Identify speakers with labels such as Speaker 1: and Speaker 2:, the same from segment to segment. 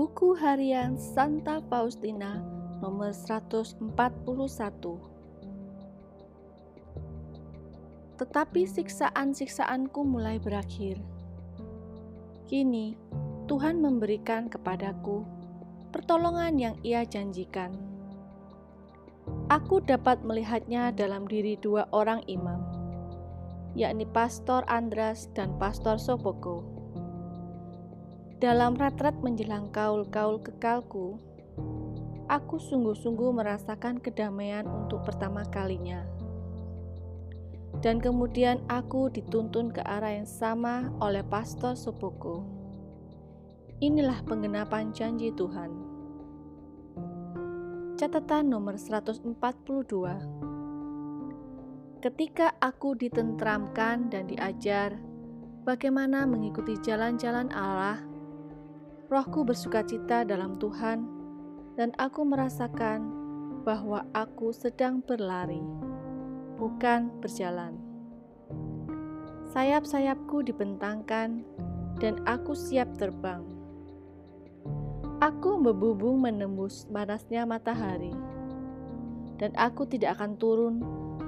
Speaker 1: Buku Harian Santa Faustina nomor 141 Tetapi siksaan-siksaanku mulai berakhir. Kini Tuhan memberikan kepadaku pertolongan yang ia janjikan. Aku dapat melihatnya dalam diri dua orang imam, yakni Pastor Andras dan Pastor Sopoko. Dalam retret menjelang kaul-kaul kekalku, aku sungguh-sungguh merasakan kedamaian untuk pertama kalinya. Dan kemudian aku dituntun ke arah yang sama oleh Pastor Sopoko. Inilah penggenapan janji Tuhan. Catatan nomor 142 Ketika aku ditentramkan dan diajar bagaimana mengikuti jalan-jalan Allah, rohku bersuka cita dalam Tuhan dan aku merasakan bahwa aku sedang berlari, bukan berjalan. Sayap-sayapku dibentangkan dan aku siap terbang. Aku membubung menembus panasnya matahari, dan aku tidak akan turun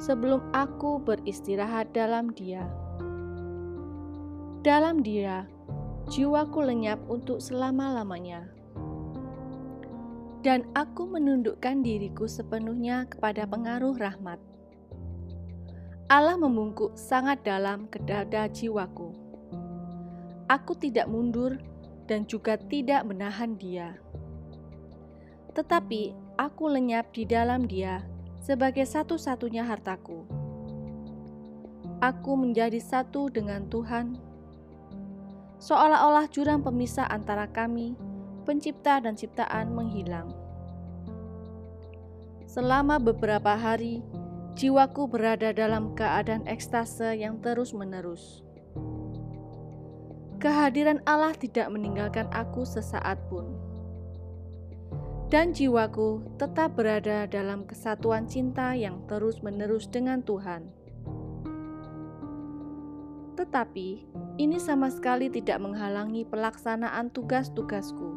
Speaker 1: sebelum aku beristirahat dalam Dia. Dalam Dia, jiwaku lenyap untuk selama-lamanya, dan aku menundukkan diriku sepenuhnya kepada pengaruh rahmat. Allah membungkuk sangat dalam ke dada jiwaku. Aku tidak mundur dan juga tidak menahan dia. Tetapi aku lenyap di dalam dia sebagai satu-satunya hartaku. Aku menjadi satu dengan Tuhan, seolah-olah jurang pemisah antara kami, pencipta dan ciptaan, menghilang. Selama beberapa hari, jiwaku berada dalam keadaan ekstase yang terus-menerus. Kehadiran Allah tidak meninggalkan aku sesaat pun. Dan jiwaku tetap berada dalam kesatuan cinta yang terus-menerus dengan Tuhan. Tetapi ini sama sekali tidak menghalangi pelaksanaan tugas-tugasku.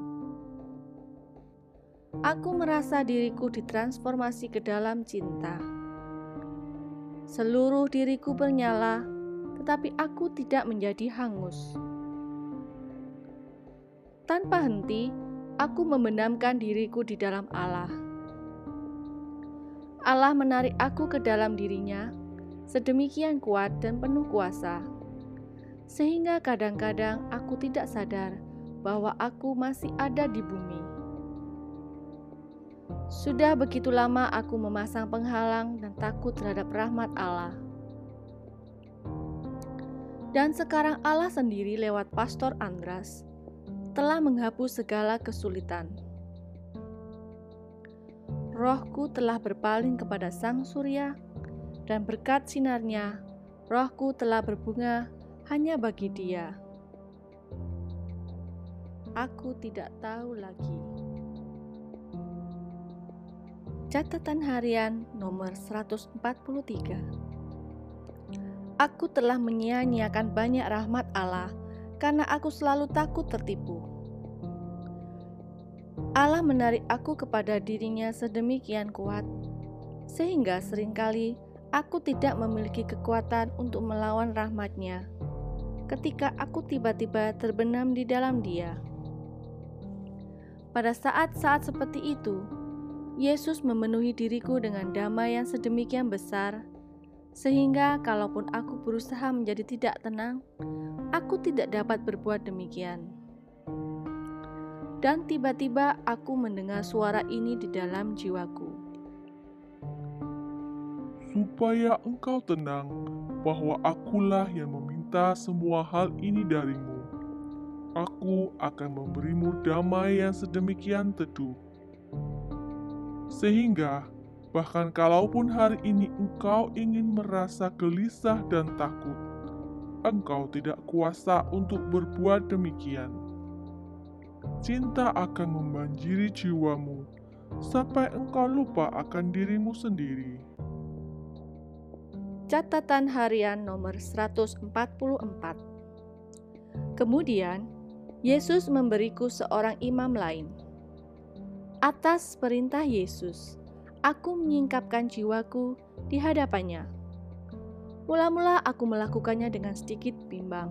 Speaker 1: Aku merasa diriku ditransformasi ke dalam cinta. Seluruh diriku bernyala, tetapi aku tidak menjadi hangus. Tanpa henti, aku membenamkan diriku di dalam Allah. Allah menarik aku ke dalam dirinya, sedemikian kuat dan penuh kuasa, sehingga kadang-kadang aku tidak sadar bahwa aku masih ada di bumi. Sudah begitu lama aku memasang penghalang dan takut terhadap rahmat Allah. Dan sekarang Allah sendiri lewat Pastor Andras telah menghapus segala kesulitan. Rohku telah berpaling kepada Sang Surya, dan berkat sinarnya, rohku telah berbunga hanya bagi Dia. Aku tidak tahu lagi. Catatan harian nomor 143 Aku telah menyia-nyiakan banyak rahmat Allah karena aku selalu takut tertipu. Allah menarik aku kepada dirinya sedemikian kuat, sehingga sering kali aku tidak memiliki kekuatan untuk melawan rahmatnya ketika aku tiba-tiba terbenam di dalam dia. Pada saat-saat seperti itu, Yesus memenuhi diriku dengan damai yang sedemikian besar, sehingga kalaupun aku berusaha menjadi tidak tenang, aku tidak dapat berbuat demikian. Dan tiba-tiba aku mendengar suara ini di dalam jiwaku.
Speaker 2: Supaya engkau tenang bahwa akulah yang meminta semua hal ini darimu. Aku akan memberimu damai yang sedemikian teduh. Sehingga bahkan kalaupun hari ini engkau ingin merasa gelisah dan takut, engkau tidak kuasa untuk berbuat demikian. Cinta akan membanjiri jiwamu sampai engkau lupa akan dirimu sendiri.
Speaker 1: Catatan harian nomor 144 Kemudian, Yesus memberiku seorang imam lain. Atas perintah Yesus, aku menyingkapkan jiwaku di hadapannya. Mula-mula aku melakukannya dengan sedikit bimbang.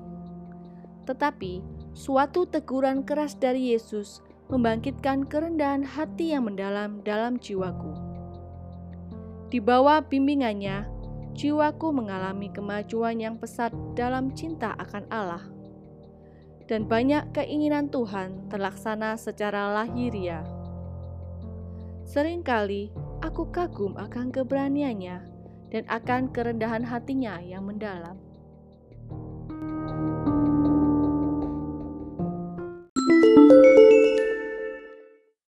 Speaker 1: Tetapi suatu teguran keras dari Yesus membangkitkan kerendahan hati yang mendalam dalam jiwaku. Di bawah bimbingannya, jiwaku mengalami kemajuan yang pesat dalam cinta akan Allah. Dan banyak keinginan Tuhan terlaksana secara lahiriah. Seringkali aku kagum akan keberaniannya dan akan kerendahan hatinya yang mendalam.